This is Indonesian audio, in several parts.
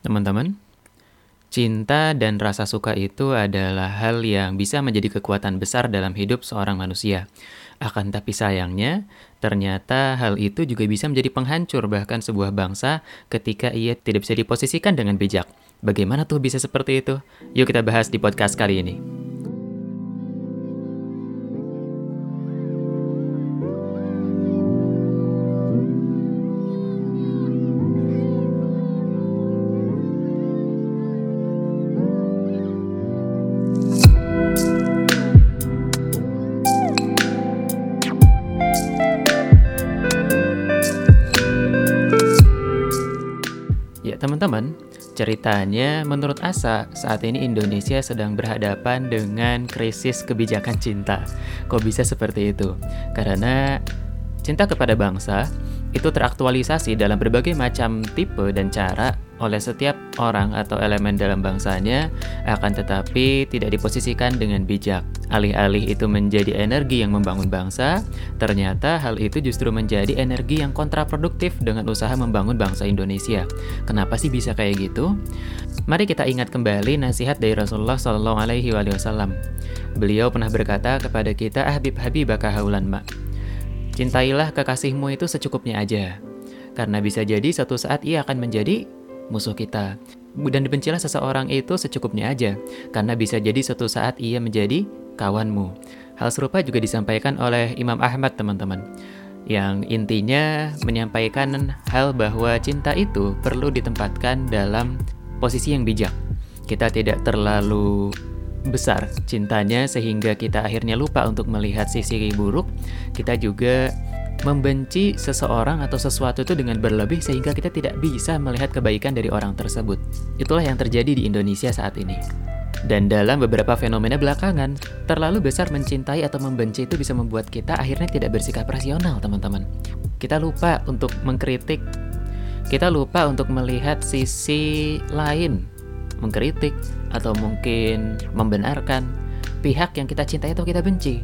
Teman-teman, cinta dan rasa suka itu adalah hal yang bisa menjadi kekuatan besar dalam hidup seorang manusia. Akan tapi sayangnya, ternyata hal itu juga bisa menjadi penghancur bahkan sebuah bangsa ketika ia tidak bisa diposisikan dengan bijak. Bagaimana tuh bisa seperti itu? Yuk kita bahas di podcast kali ini. Teman-teman, ceritanya menurut Asa, saat ini Indonesia sedang berhadapan dengan krisis kebijakan cinta. Kok bisa seperti itu? Karena cinta kepada bangsa itu teraktualisasi dalam berbagai macam tipe dan cara oleh setiap orang atau elemen dalam bangsanya, akan tetapi tidak diposisikan dengan bijak. Alih-alih itu menjadi energi yang membangun bangsa, ternyata hal itu justru menjadi energi yang kontraproduktif dengan usaha membangun bangsa Indonesia. Kenapa sih bisa kayak gitu? Mari kita ingat kembali nasihat dari Rasulullah Shallallahu Alaihi Wasallam. Beliau pernah berkata kepada kita, Habib Habib haulan mak. Cintailah kekasihmu itu secukupnya aja. Karena bisa jadi suatu saat ia akan menjadi musuh kita. Dan dibencilah seseorang itu secukupnya aja, karena bisa jadi suatu saat ia menjadi kawanmu. Hal serupa juga disampaikan oleh Imam Ahmad, teman-teman. Yang intinya menyampaikan hal bahwa cinta itu perlu ditempatkan dalam posisi yang bijak. Kita tidak terlalu besar cintanya sehingga kita akhirnya lupa untuk melihat sisi buruk. Kita juga membenci seseorang atau sesuatu itu dengan berlebih sehingga kita tidak bisa melihat kebaikan dari orang tersebut. Itulah yang terjadi di Indonesia saat ini. Dan dalam beberapa fenomena belakangan, terlalu besar mencintai atau membenci itu bisa membuat kita akhirnya tidak bersikap rasional, teman-teman. Kita lupa untuk mengkritik, kita lupa untuk melihat sisi lain, mengkritik atau mungkin membenarkan pihak yang kita cintai atau kita benci.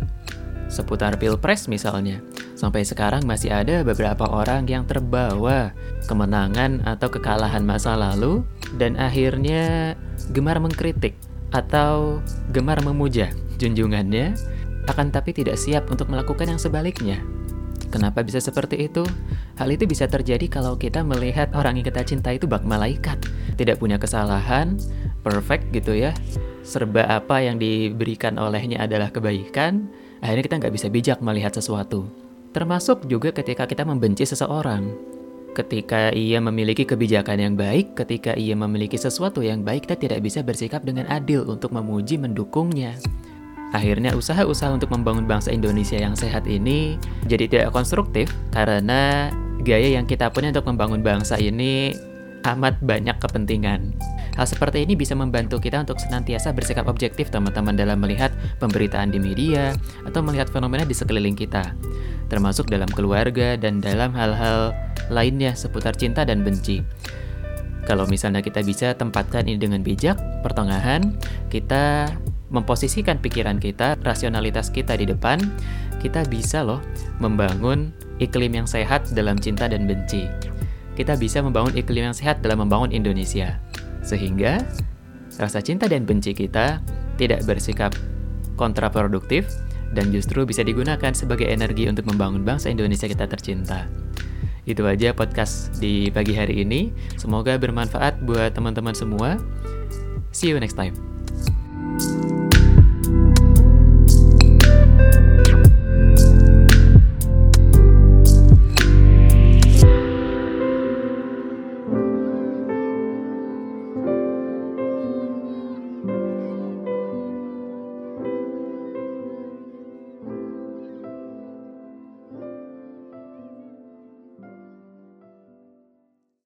Seputar pilpres misalnya, Sampai sekarang masih ada beberapa orang yang terbawa kemenangan atau kekalahan masa lalu dan akhirnya gemar mengkritik atau gemar memuja junjungannya akan tapi tidak siap untuk melakukan yang sebaliknya. Kenapa bisa seperti itu? Hal itu bisa terjadi kalau kita melihat orang yang kita cinta itu bak malaikat, tidak punya kesalahan, perfect gitu ya. Serba apa yang diberikan olehnya adalah kebaikan, akhirnya kita nggak bisa bijak melihat sesuatu. Termasuk juga ketika kita membenci seseorang. Ketika ia memiliki kebijakan yang baik, ketika ia memiliki sesuatu yang baik, kita tidak bisa bersikap dengan adil untuk memuji mendukungnya. Akhirnya usaha-usaha untuk membangun bangsa Indonesia yang sehat ini jadi tidak konstruktif karena gaya yang kita punya untuk membangun bangsa ini amat banyak kepentingan. Hal seperti ini bisa membantu kita untuk senantiasa bersikap objektif teman-teman dalam melihat pemberitaan di media atau melihat fenomena di sekeliling kita, termasuk dalam keluarga dan dalam hal-hal lainnya seputar cinta dan benci. Kalau misalnya kita bisa tempatkan ini dengan bijak, pertengahan, kita memposisikan pikiran kita, rasionalitas kita di depan, kita bisa loh membangun iklim yang sehat dalam cinta dan benci. Kita bisa membangun iklim yang sehat dalam membangun Indonesia. Sehingga rasa cinta dan benci kita tidak bersikap kontraproduktif dan justru bisa digunakan sebagai energi untuk membangun bangsa Indonesia kita tercinta. Itu aja podcast di pagi hari ini. Semoga bermanfaat buat teman-teman semua. See you next time.